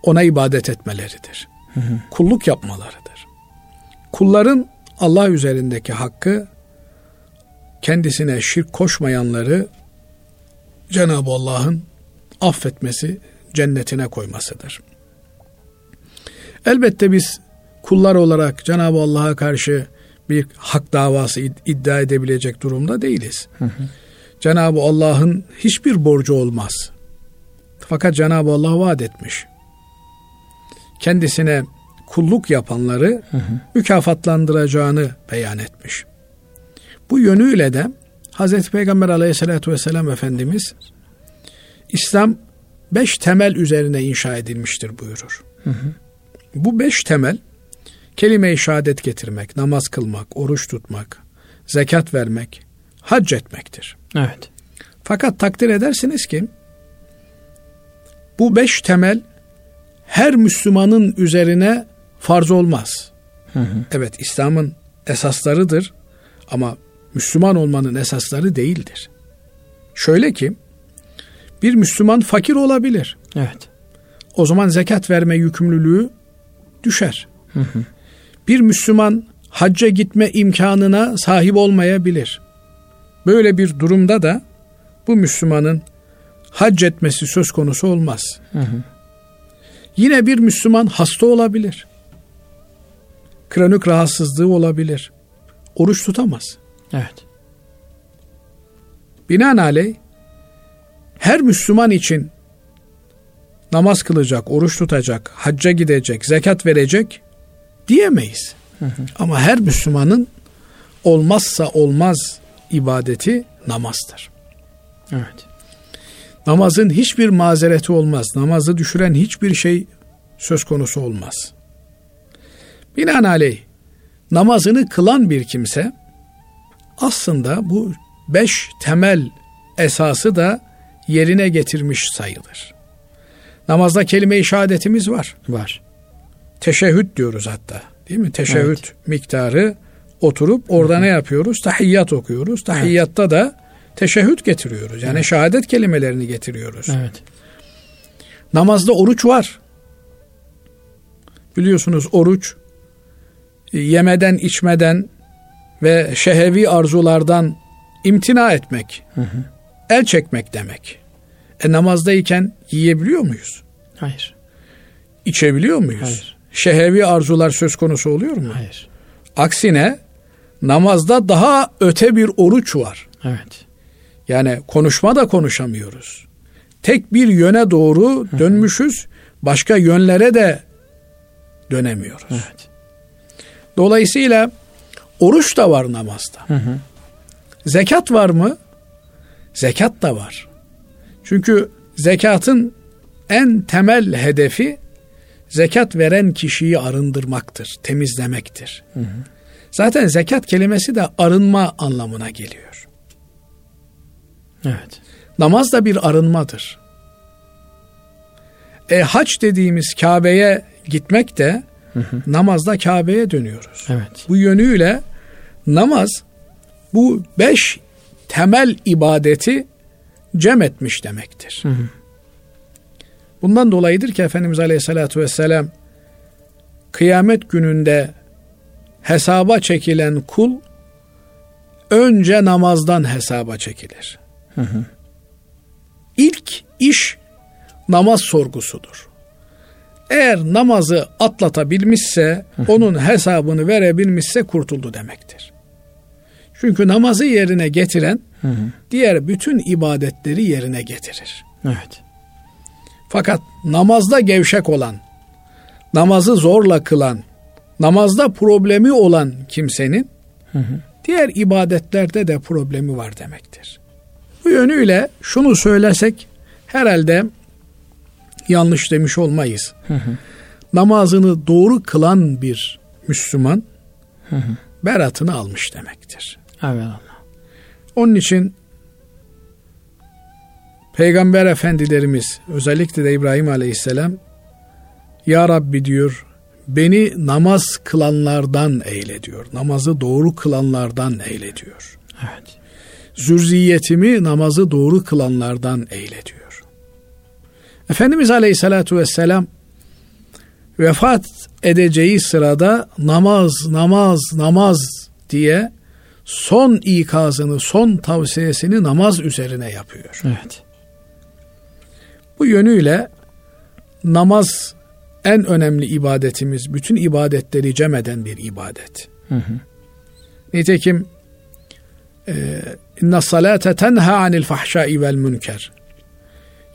ona ibadet etmeleridir. Hı hı. Kulluk yapmalarıdır. Kulların Allah üzerindeki hakkı kendisine şirk koşmayanları Cenab-ı Allah'ın affetmesi, cennetine koymasıdır. Elbette biz kullar olarak Cenab-ı Allah'a karşı bir hak davası iddia edebilecek durumda değiliz. Cenab-ı Allah'ın hiçbir borcu olmaz. Fakat Cenab-ı Allah vaat etmiş. Kendisine kulluk yapanları hı hı. mükafatlandıracağını beyan etmiş. Bu yönüyle de Hazreti Peygamber aleyhissalatü vesselam Efendimiz İslam beş temel üzerine inşa edilmiştir buyurur. Hı hı. Bu beş temel kelime-i şehadet getirmek, namaz kılmak, oruç tutmak, zekat vermek, hac etmektir. Evet. Fakat takdir edersiniz ki bu beş temel her Müslümanın üzerine farz olmaz. Hı hı. Evet İslam'ın esaslarıdır ama Müslüman olmanın esasları değildir. Şöyle ki bir Müslüman fakir olabilir. Evet. O zaman zekat verme yükümlülüğü düşer. Hı hı. Bir Müslüman hacca gitme imkanına sahip olmayabilir. Böyle bir durumda da bu Müslümanın hac etmesi söz konusu olmaz. Hı hı. Yine bir Müslüman hasta olabilir. Kronik rahatsızlığı olabilir. Oruç tutamaz. Evet. Binaenaleyh her Müslüman için namaz kılacak, oruç tutacak, hacca gidecek, zekat verecek diyemeyiz. Hı hı. Ama her Müslümanın olmazsa olmaz ibadeti namazdır. Evet. Namazın hiçbir mazereti olmaz. Namazı düşüren hiçbir şey söz konusu olmaz. Binaenaleyh namazını kılan bir kimse aslında bu beş temel esası da yerine getirmiş sayılır. Namazda kelime-i şehadetimiz var. Var. Teşehhüd diyoruz hatta. Değil mi? Teşehhüd evet. miktarı oturup orada Hı-hı. ne yapıyoruz? Tahiyyat okuyoruz. Tahiyyatta evet. da teşehhüd getiriyoruz. Yani evet. şehadet kelimelerini getiriyoruz. Evet. Namazda oruç var. Biliyorsunuz oruç yemeden, içmeden ve şehevi arzulardan imtina etmek. Hı hı. El çekmek demek. E namazdayken yiyebiliyor muyuz? Hayır. İçebiliyor muyuz? Hayır. Şehevi arzular söz konusu oluyor mu? Hayır. Aksine namazda daha öte bir oruç var. Evet. Yani konuşma da konuşamıyoruz. Tek bir yöne doğru dönmüşüz. Başka yönlere de dönemiyoruz. Evet. Dolayısıyla oruç da var namazda. Hı hı. Zekat var mı? Zekat da var. Çünkü zekatın en temel hedefi zekat veren kişiyi arındırmaktır, temizlemektir. Hı hı. Zaten zekat kelimesi de arınma anlamına geliyor. Evet. Namaz da bir arınmadır. E haç dediğimiz Kabe'ye gitmek de hı hı. namazda Kabe'ye dönüyoruz. Evet. Bu yönüyle namaz bu beş temel ibadeti cem etmiş demektir. Hı hı. Bundan dolayıdır ki Efendimiz Aleyhisselatü Vesselam kıyamet gününde hesaba çekilen kul önce namazdan hesaba çekilir. Hı hı. İlk iş namaz sorgusudur. Eğer namazı atlatabilmişse, hı hı. onun hesabını verebilmişse kurtuldu demektir. Çünkü namazı yerine getiren hı hı. diğer bütün ibadetleri yerine getirir. Evet. Fakat namazda gevşek olan, namazı zorla kılan, namazda problemi olan kimsenin hı hı. diğer ibadetlerde de problemi var demektir. Bu yönüyle şunu söylesek herhalde yanlış demiş olmayız. Hı hı. Namazını doğru kılan bir Müslüman hı hı. beratını almış demektir. Evet. Onun için Peygamber efendilerimiz özellikle de İbrahim Aleyhisselam Ya Rabbi diyor beni namaz kılanlardan eyle diyor. Namazı doğru kılanlardan eyle diyor. Evet. Zürriyetimi namazı doğru kılanlardan eyle diyor. Efendimiz Aleyhisselatü Vesselam vefat edeceği sırada namaz, namaz, namaz diye son ikazını, son tavsiyesini namaz üzerine yapıyor. Evet. Bu yönüyle namaz en önemli ibadetimiz, bütün ibadetleri cem eden bir ibadet. Hı hı. Nitekim e, inna salate tenha anil fahşai vel münker.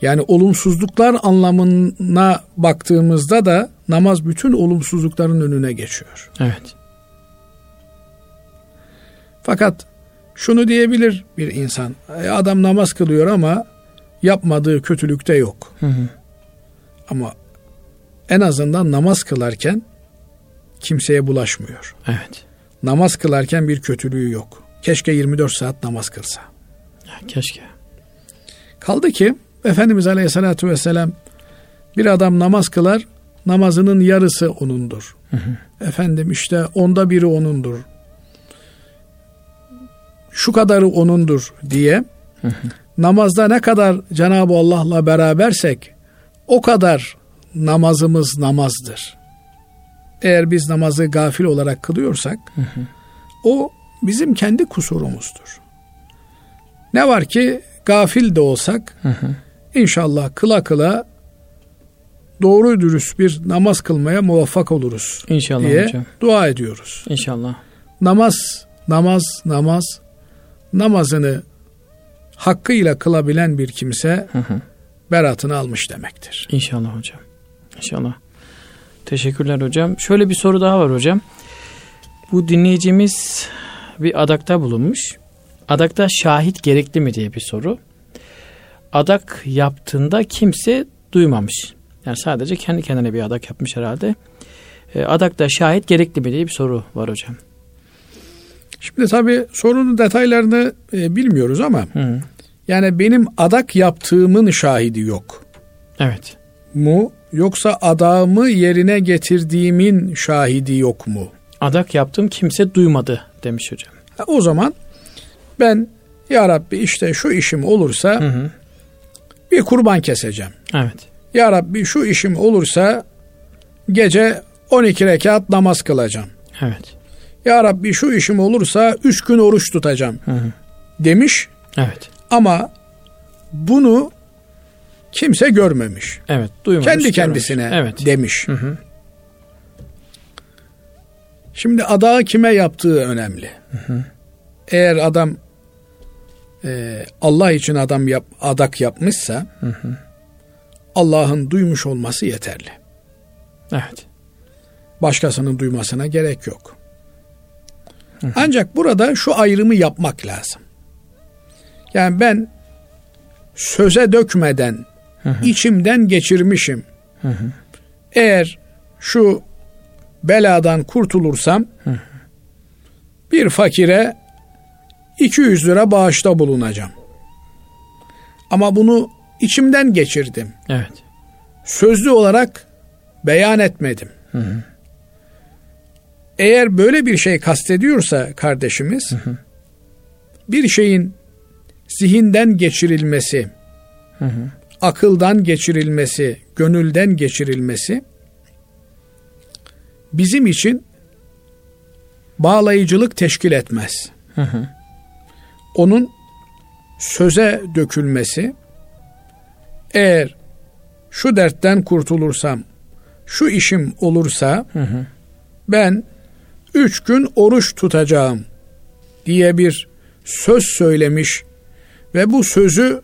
Yani olumsuzluklar anlamına baktığımızda da namaz bütün olumsuzlukların önüne geçiyor. Evet. Fakat şunu diyebilir bir insan. Adam namaz kılıyor ama yapmadığı kötülükte yok. Hı hı. Ama en azından namaz kılarken kimseye bulaşmıyor. Evet. Namaz kılarken bir kötülüğü yok. Keşke 24 saat namaz kılsa. Ya, keşke. Kaldı ki Efendimiz Aleyhisselatü Vesselam bir adam namaz kılar, namazının yarısı onundur. Hı hı. Efendim işte onda biri onundur. Şu kadarı onundur diye hı hı. namazda ne kadar Cenab-ı Allah'la berabersek o kadar namazımız namazdır. Eğer biz namazı gafil olarak kılıyorsak hı hı. o bizim kendi kusurumuzdur. Ne var ki gafil de olsak hı hı. inşallah kıla kıla doğru dürüst bir namaz kılmaya muvaffak oluruz İnşallah diye hocam. dua ediyoruz. İnşallah. Namaz, namaz, namaz namazını hakkıyla kılabilen bir kimse hı hı. beratını almış demektir. İnşallah hocam. İnşallah. Teşekkürler hocam. Şöyle bir soru daha var hocam. Bu dinleyicimiz bir adakta bulunmuş. Adakta şahit gerekli mi diye bir soru. Adak yaptığında kimse duymamış. Yani sadece kendi kendine bir adak yapmış herhalde. E, adakta şahit gerekli mi diye bir soru var hocam. Şimdi tabii sorunun detaylarını e, bilmiyoruz ama Hı. yani benim adak yaptığımın şahidi yok. Evet. Mu yoksa adamı yerine getirdiğimin şahidi yok mu? Adak yaptım kimse duymadı demiş hocam. O zaman ben ya Rabbi işte şu işim olursa hı hı. bir kurban keseceğim. Evet. Ya Rabbi şu işim olursa gece 12 rekat namaz kılacağım. Evet. Ya Rabbi şu işim olursa üç gün oruç tutacağım. Hı hı. Demiş. Evet. Ama bunu kimse görmemiş. Evet. Duymamış. Kendi kendisine evet. demiş. Hı hı. Şimdi adağı kime yaptığı önemli. Hı hı. Eğer adam e, Allah için adam yap, adak yapmışsa hı hı. Allah'ın duymuş olması yeterli. Evet. Başkasının duymasına gerek yok. Hı hı. Ancak burada şu ayrımı yapmak lazım. Yani ben söze dökmeden hı hı. içimden geçirmişim. Hı hı. Eğer şu beladan kurtulursam bir fakire 200 lira bağışta bulunacağım. Ama bunu içimden geçirdim. Evet. Sözlü olarak beyan etmedim. Hı hı. Eğer böyle bir şey kastediyorsa kardeşimiz hı hı. bir şeyin zihinden geçirilmesi, hı hı. akıldan geçirilmesi, gönülden geçirilmesi bizim için bağlayıcılık teşkil etmez. Hı hı. Onun söze dökülmesi eğer şu dertten kurtulursam, şu işim olursa Hı hı. ben üç gün oruç tutacağım diye bir söz söylemiş ve bu sözü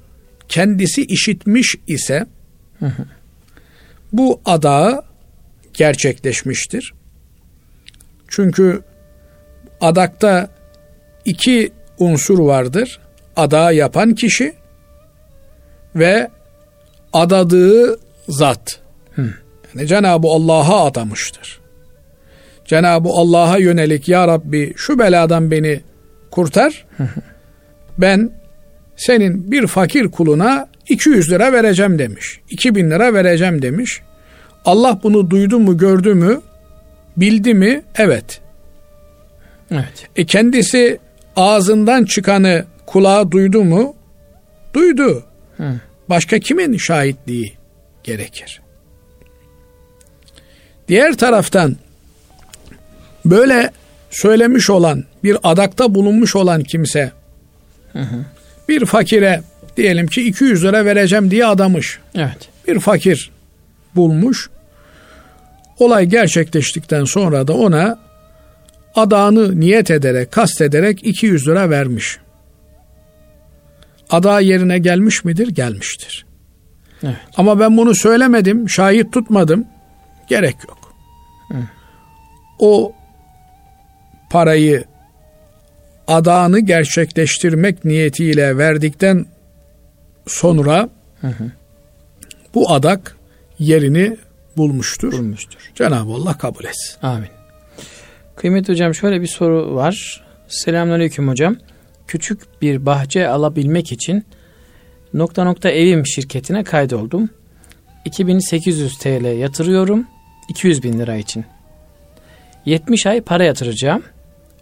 kendisi işitmiş ise bu adağı gerçekleşmiştir. Çünkü adakta iki unsur vardır. Adağı yapan kişi ve adadığı zat. Yani Cenab-ı Allah'a adamıştır. Cenab-ı Allah'a yönelik ya Rabbi şu beladan beni kurtar. ben senin bir fakir kuluna 200 lira vereceğim demiş. 2000 lira vereceğim demiş. Allah bunu duydu mu gördü mü bildi mi? Evet. Evet. E kendisi ağzından çıkanı kulağa duydu mu? Duydu. Hı. Başka kimin şahitliği gerekir? Diğer taraftan böyle söylemiş olan bir adakta bulunmuş olan kimse bir fakire diyelim ki 200 lira vereceğim diye adamış. Evet. Bir fakir bulmuş. Olay gerçekleştikten sonra da ona adağını niyet ederek, kast ederek 200 lira vermiş. Ada yerine gelmiş midir? Gelmiştir. Evet. Ama ben bunu söylemedim, şahit tutmadım. Gerek yok. O parayı adağını gerçekleştirmek niyetiyle verdikten sonra bu adak yerini bulmuştur. Bulmuştur. Cenab-ı Allah kabul etsin. Amin. Kıymetli hocam şöyle bir soru var. Selamünaleyküm hocam. Küçük bir bahçe alabilmek için nokta nokta evim şirketine kaydoldum. 2800 TL yatırıyorum 200 bin lira için. 70 ay para yatıracağım.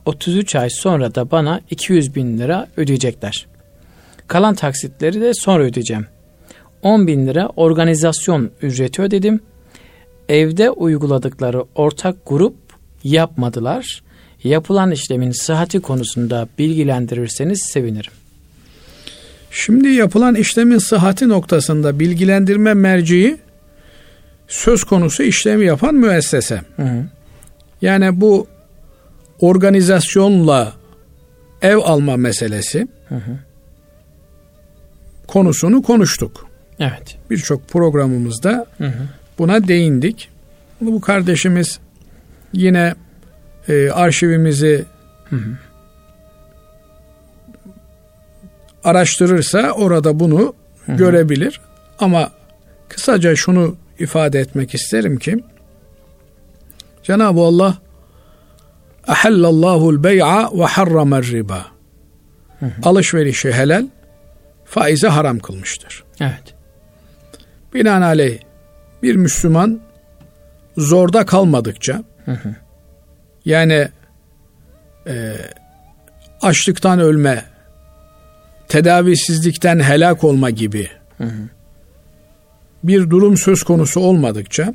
33 ay sonra da bana 200 bin lira ödeyecekler. Kalan taksitleri de sonra ödeyeceğim. 10 bin lira organizasyon ücreti ödedim. Evde uyguladıkları ortak grup yapmadılar. Yapılan işlemin sıhhati konusunda bilgilendirirseniz sevinirim. Şimdi yapılan işlemin sıhhati noktasında bilgilendirme merciği söz konusu işlemi yapan müessese. Hı hı. Yani bu organizasyonla ev alma meselesi konusunu konuştuk. Evet. Birçok programımızda Hı hı. Buna değindik. Bu kardeşimiz yine e, arşivimizi araştırırsa orada bunu görebilir. Ama kısaca şunu ifade etmek isterim ki Cenab-ı Allah Ahallallahu'l bey'a ve harramer riba. Alışverişi helal, faizi haram kılmıştır. Evet. Binaenaleyh bir Müslüman zorda kalmadıkça yani e, açlıktan ölme, tedavisizlikten helak olma gibi bir durum söz konusu olmadıkça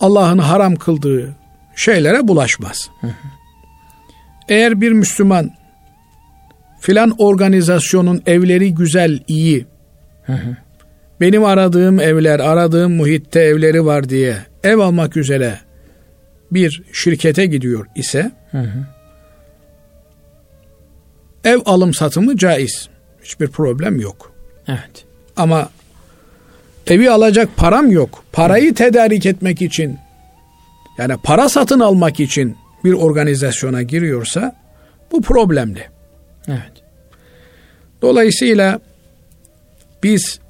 Allah'ın haram kıldığı şeylere bulaşmaz. Eğer bir Müslüman filan organizasyonun evleri güzel, iyi, benim aradığım evler, aradığım muhitte evleri var diye ev almak üzere bir şirkete gidiyor ise ev alım satımı caiz. Hiçbir problem yok. Evet. Ama evi alacak param yok. Parayı tedarik etmek için yani para satın almak için bir organizasyona giriyorsa bu problemli. Evet. Dolayısıyla biz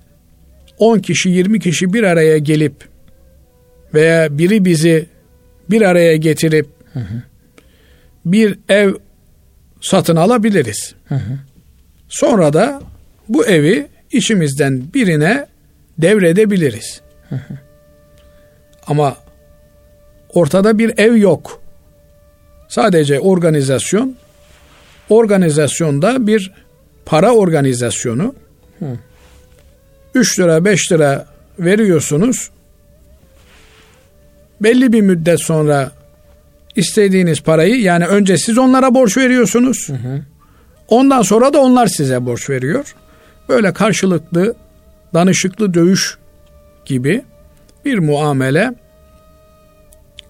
10 kişi 20 kişi bir araya gelip veya biri bizi bir araya getirip bir ev satın alabiliriz. Sonra da bu evi içimizden birine devredebiliriz. Ama ortada bir ev yok. Sadece organizasyon. Organizasyonda bir para organizasyonu. 3 lira 5 lira veriyorsunuz. belli bir müddet sonra istediğiniz parayı yani önce siz onlara borç veriyorsunuz. Hı hı. Ondan sonra da onlar size borç veriyor. Böyle karşılıklı danışıklı dövüş gibi bir muamele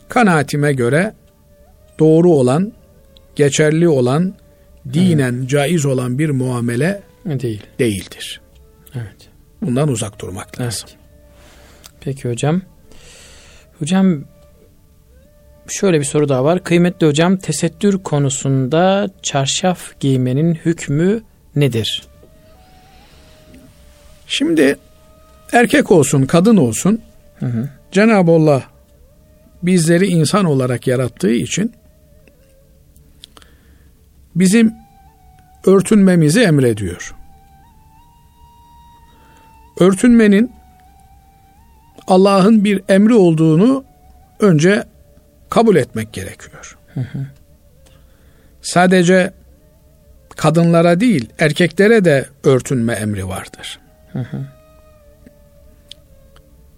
kanaatime göre doğru olan, geçerli olan, dinen evet. caiz olan bir muamele değil. değildir. Bundan uzak durmak lazım. Peki hocam. Hocam şöyle bir soru daha var. Kıymetli hocam tesettür konusunda çarşaf giymenin hükmü nedir? Şimdi erkek olsun kadın olsun hı hı. Cenab-ı Allah bizleri insan olarak yarattığı için bizim örtünmemizi emrediyor. Örtünmenin Allah'ın bir emri olduğunu önce kabul etmek gerekiyor. Hı hı. Sadece kadınlara değil erkeklere de örtünme emri vardır. Hı hı.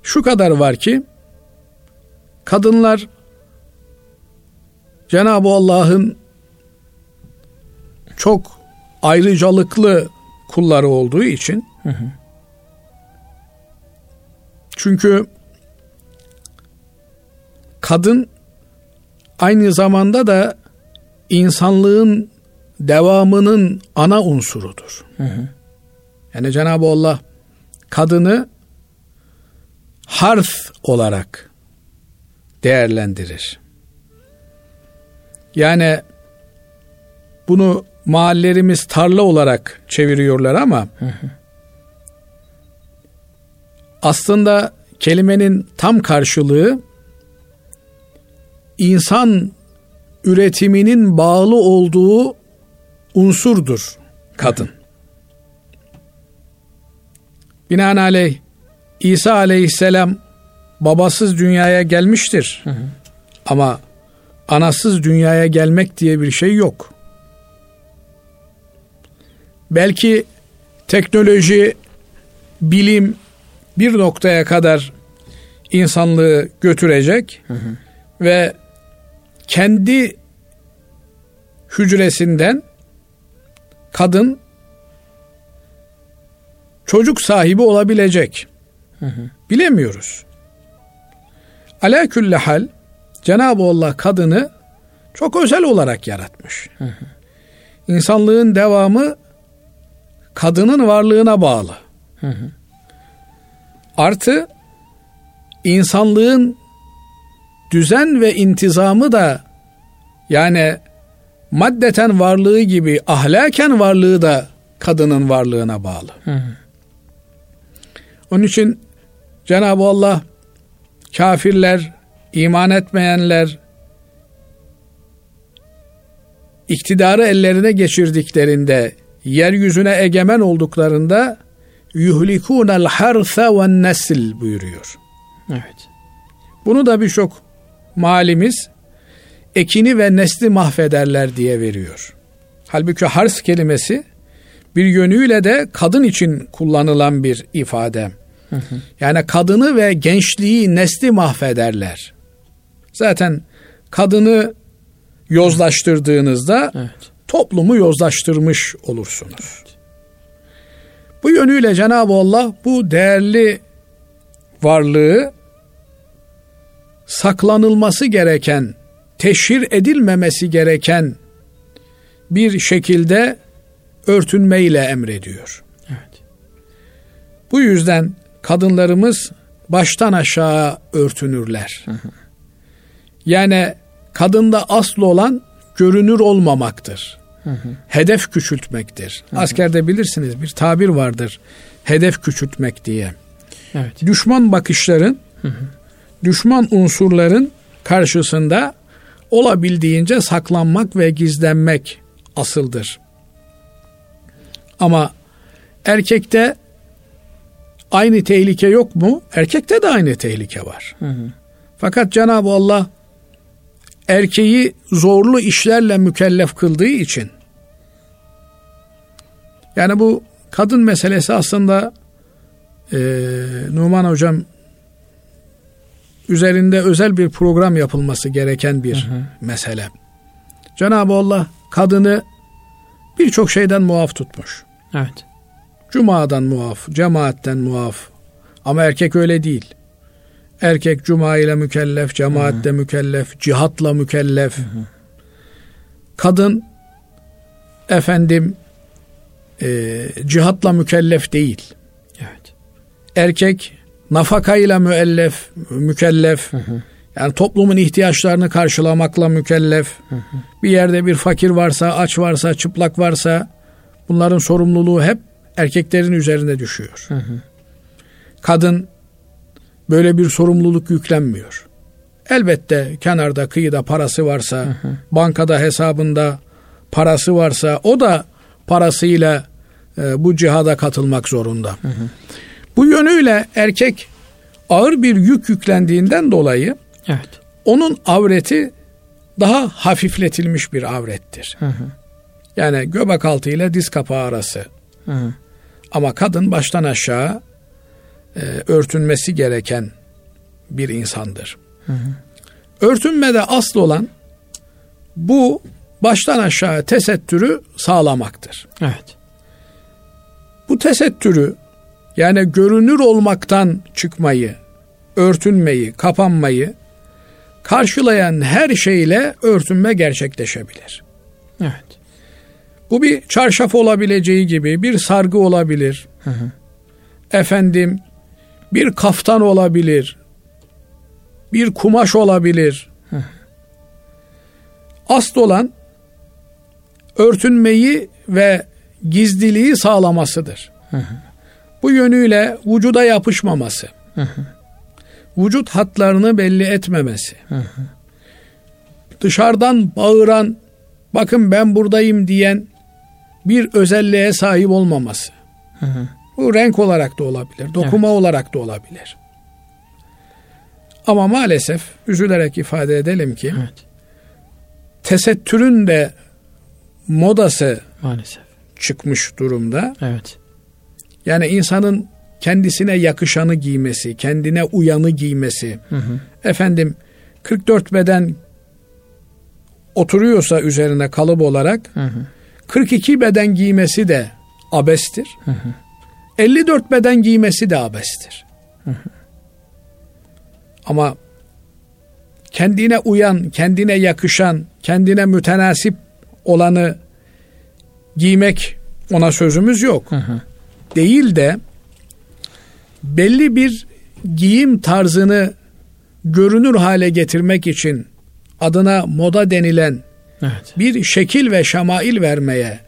Şu kadar var ki kadınlar Cenab-ı Allah'ın çok ayrıcalıklı kulları olduğu için hı hı. Çünkü kadın aynı zamanda da insanlığın devamının ana unsurudur. Hı hı. Yani Cenab-ı Allah kadını harf olarak değerlendirir. Yani bunu mahallerimiz tarla olarak çeviriyorlar ama hı hı. Aslında kelimenin tam karşılığı insan üretiminin bağlı olduğu unsurdur kadın. Binaenaleyh İsa aleyhisselam babasız dünyaya gelmiştir. Hı hı. Ama anasız dünyaya gelmek diye bir şey yok. Belki teknoloji, bilim bir noktaya kadar insanlığı götürecek hı hı. ve kendi hücresinden kadın çocuk sahibi olabilecek. Hı hı. Bilemiyoruz. Ala külli hal Cenab-ı Allah kadını çok özel olarak yaratmış. Hı hı. İnsanlığın devamı kadının varlığına bağlı. Hı hı. Artı insanlığın düzen ve intizamı da yani maddeten varlığı gibi ahlaken varlığı da kadının varlığına bağlı. Hı hı. Onun için Cenab-ı Allah kafirler, iman etmeyenler iktidarı ellerine geçirdiklerinde, yeryüzüne egemen olduklarında yuhlikunel harsa ve nesil buyuruyor. Evet. Bunu da birçok malimiz ekini ve nesli mahvederler diye veriyor. Halbuki hars kelimesi bir yönüyle de kadın için kullanılan bir ifade. Yani kadını ve gençliği, nesli mahvederler. Zaten kadını yozlaştırdığınızda evet. toplumu yozlaştırmış olursunuz. Evet. Bu yönüyle Cenab-ı Allah bu değerli varlığı saklanılması gereken, teşhir edilmemesi gereken bir şekilde örtünmeyle emrediyor. Evet. Bu yüzden kadınlarımız baştan aşağı örtünürler. Hı hı. Yani kadında asıl olan görünür olmamaktır. Hı hı. Hedef küçültmektir. Hı hı. Askerde bilirsiniz bir tabir vardır. Hedef küçültmek diye. Evet. Düşman bakışların, hı hı. düşman unsurların karşısında olabildiğince saklanmak ve gizlenmek asıldır. Ama erkekte aynı tehlike yok mu? Erkekte de aynı tehlike var. Hı hı. Fakat Cenab-ı Allah erkeği zorlu işlerle mükellef kıldığı için yani bu kadın meselesi aslında e, Numan Hocam üzerinde özel bir program yapılması gereken bir hı hı. mesele. Cenab-ı Allah kadını birçok şeyden muaf tutmuş. Evet. Cuma'dan muaf, cemaatten muaf. Ama erkek öyle değil. Erkek cuma ile mükellef, cemaatle mükellef, cihatla mükellef. Hı hı. Kadın efendim e, cihatla mükellef değil. Evet. Erkek nafakayla müellef, mükellef. Hı hı. Yani toplumun ihtiyaçlarını karşılamakla mükellef. Hı hı. Bir yerde bir fakir varsa, aç varsa, çıplak varsa bunların sorumluluğu hep erkeklerin üzerine düşüyor. Hı hı. Kadın böyle bir sorumluluk yüklenmiyor. Elbette kenarda kıyıda parası varsa, hı hı. bankada hesabında parası varsa o da parasıyla e, bu cihada katılmak zorunda. Hı hı. Bu yönüyle erkek ağır bir yük yüklendiğinden dolayı evet. onun avreti daha hafifletilmiş bir avrettir. Hı hı. Yani göbek altı ile diz kapağı arası. Hı hı. Ama kadın baştan aşağı e, örtünmesi gereken bir insandır. Hı hı. Örtünmede asıl olan bu baştan aşağı tesettürü sağlamaktır. Evet. Bu tesettürü yani görünür olmaktan çıkmayı, örtünmeyi, kapanmayı karşılayan her şeyle örtünme gerçekleşebilir. Evet. Bu bir çarşaf olabileceği gibi bir sargı olabilir. Hı hı. Efendim bir kaftan olabilir. Bir kumaş olabilir. Asıl olan örtünmeyi ve gizliliği sağlamasıdır. Bu yönüyle vücuda yapışmaması. Vücut hatlarını belli etmemesi. Dışarıdan bağıran, bakın ben buradayım diyen bir özelliğe sahip olmaması. Hı hı. Bu renk olarak da olabilir, dokuma evet. olarak da olabilir. Ama maalesef üzülerek ifade edelim ki evet. tesettürün de modası maalesef çıkmış durumda. Evet. Yani insanın kendisine yakışanı giymesi, kendine uyanı giymesi. Hı hı. Efendim 44 beden oturuyorsa üzerine kalıp olarak hı hı. 42 beden giymesi de abestir. Hı hı. 54 beden giymesi de abestir. (laughs) Ama kendine uyan, kendine yakışan, kendine mütenasip olanı giymek ona sözümüz yok. Hı hı. Değil de belli bir giyim tarzını görünür hale getirmek için adına moda denilen evet. bir şekil ve şamail vermeye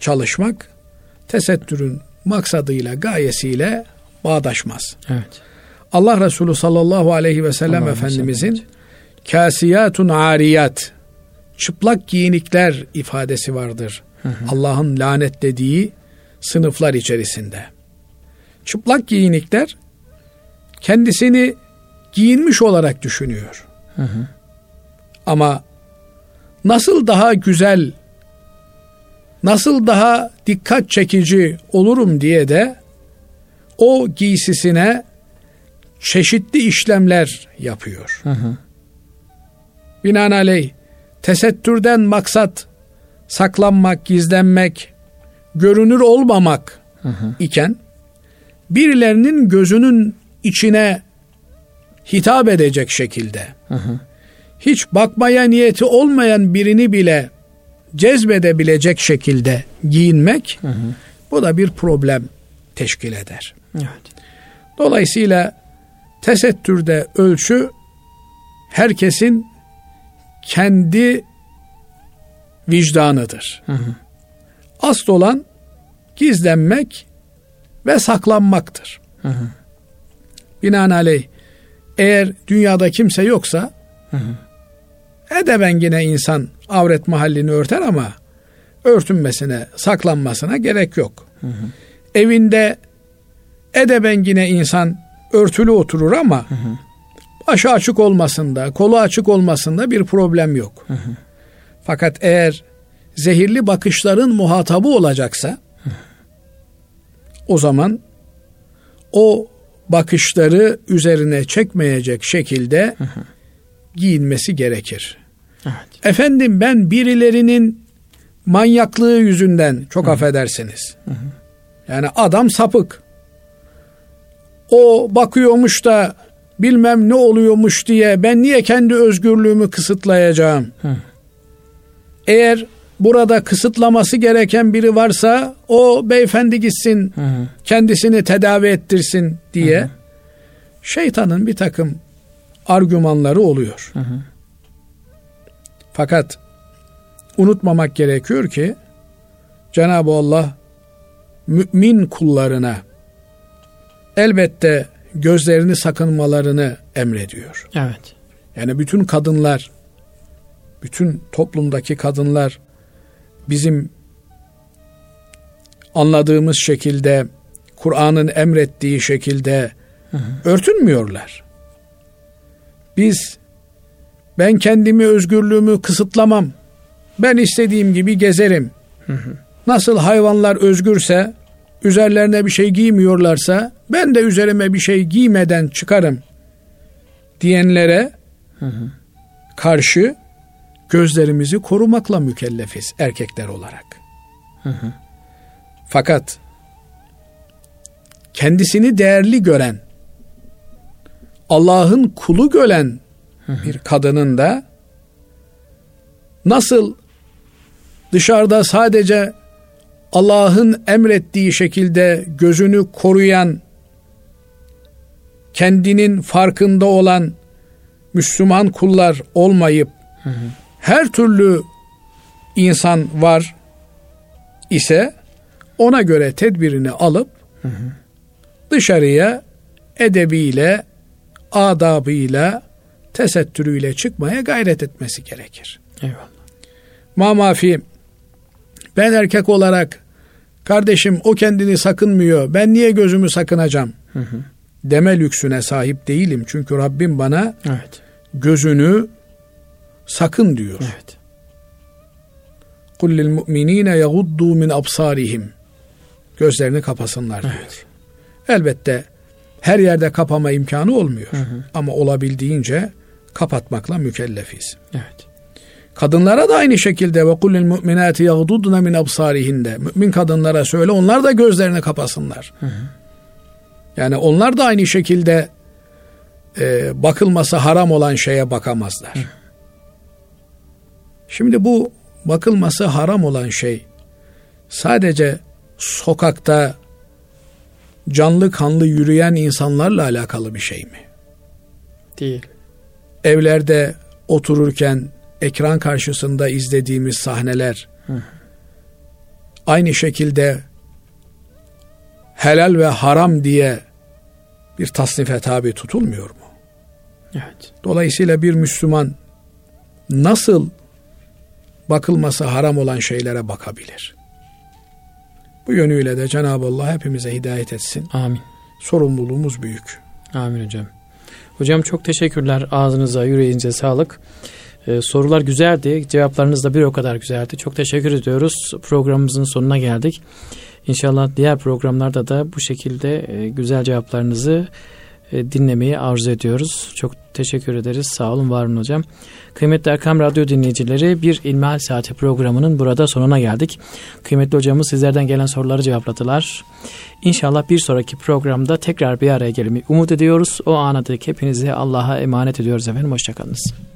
çalışmak tesettürün maksadıyla, gayesiyle bağdaşmaz. Evet. Allah Resulü sallallahu aleyhi ve sellem Allah Efendimizin kasiyatun ariyat çıplak giyinikler ifadesi vardır. Allah'ın lanetlediği sınıflar içerisinde. Çıplak giyinikler kendisini giyinmiş olarak düşünüyor. Hı hı. Ama nasıl daha güzel, nasıl daha dikkat çekici olurum diye de o giysisine çeşitli işlemler yapıyor. Hı hı. Binaenaleyh tesettürden maksat saklanmak, gizlenmek, görünür olmamak hı hı. iken birilerinin gözünün içine hitap edecek şekilde hı hı. hiç bakmaya niyeti olmayan birini bile cezbedebilecek şekilde giyinmek hı hı. bu da bir problem teşkil eder. Evet. Dolayısıyla tesettürde ölçü herkesin kendi vicdanıdır. Hı hı. Asıl olan gizlenmek ve saklanmaktır. Hı hı. Binaenaleyh eğer dünyada kimse yoksa hı hı. edeben yine insan avret mahallini örter ama örtünmesine, saklanmasına gerek yok. Hı hı. Evinde edeben yine insan örtülü oturur ama hı hı. başı açık olmasında, kolu açık olmasında bir problem yok. Hı hı. Fakat eğer zehirli bakışların muhatabı olacaksa o zaman o bakışları üzerine çekmeyecek şekilde giyinmesi gerekir. Efendim ben birilerinin manyaklığı yüzünden çok hı. affedersiniz. Hı hı. Yani adam sapık. O bakıyormuş da bilmem ne oluyormuş diye ben niye kendi özgürlüğümü kısıtlayacağım? Hı. Eğer burada kısıtlaması gereken biri varsa o beyefendi gitsin hı hı. kendisini tedavi ettirsin diye hı hı. şeytanın bir takım argümanları oluyor. Hı hı. Fakat unutmamak gerekiyor ki Cenab-ı Allah mümin kullarına elbette gözlerini sakınmalarını emrediyor. Evet. Yani bütün kadınlar, bütün toplumdaki kadınlar bizim anladığımız şekilde, Kur'an'ın emrettiği şekilde hı hı. örtünmüyorlar. Biz ben kendimi özgürlüğümü kısıtlamam. Ben istediğim gibi gezerim. Hı hı. Nasıl hayvanlar özgürse, üzerlerine bir şey giymiyorlarsa ben de üzerime bir şey giymeden çıkarım diyenlere hı hı. karşı gözlerimizi korumakla mükellefiz erkekler olarak. Hı hı. Fakat kendisini değerli gören, Allah'ın kulu gören. Bir kadının da nasıl dışarıda sadece Allah'ın emrettiği şekilde gözünü koruyan, kendinin farkında olan Müslüman kullar olmayıp hı hı. her türlü insan var ise ona göre tedbirini alıp hı hı. dışarıya edebiyle, adabıyla, tesettürüyle çıkmaya gayret etmesi gerekir. Eyvallah. Mamafi ben erkek olarak kardeşim o kendini sakınmıyor ben niye gözümü sakınacağım hı hı. deme lüksüne sahip değilim. Çünkü Rabbim bana evet. gözünü sakın diyor. Evet. Kul lil mu'minine yaguddu min absarihim. Gözlerini kapasınlar diyor. Evet. Elbette her yerde kapama imkanı olmuyor. Hı hı. Ama olabildiğince kapatmakla mükellefiz. Evet. Kadınlara da aynı şekilde ve kullil mu'minati yaghdudna min absarihinne. Mümin kadınlara söyle onlar da gözlerini kapasınlar. Hı hı. Yani onlar da aynı şekilde e, bakılması haram olan şeye bakamazlar. Hı. Şimdi bu bakılması haram olan şey sadece sokakta canlı kanlı yürüyen insanlarla alakalı bir şey mi? Değil. Evlerde otururken ekran karşısında izlediğimiz sahneler Hı. aynı şekilde helal ve haram diye bir tasnife tabi tutulmuyor mu? Evet. Dolayısıyla bir Müslüman nasıl bakılması haram olan şeylere bakabilir? Bu yönüyle de Cenab-ı Allah hepimize hidayet etsin. Amin. Sorumluluğumuz büyük. Amin hocam. Hocam çok teşekkürler. Ağzınıza, yüreğinize sağlık. Ee, sorular güzeldi. Cevaplarınız da bir o kadar güzeldi. Çok teşekkür ediyoruz. Programımızın sonuna geldik. İnşallah diğer programlarda da bu şekilde e, güzel cevaplarınızı dinlemeyi arzu ediyoruz. Çok teşekkür ederiz. Sağ olun, var olun hocam. Kıymetli Erkam Radyo dinleyicileri bir İlmihal Saati programının burada sonuna geldik. Kıymetli hocamız sizlerden gelen soruları cevapladılar. İnşallah bir sonraki programda tekrar bir araya gelmeyi umut ediyoruz. O ana dek hepinizi Allah'a emanet ediyoruz efendim. Hoşçakalınız.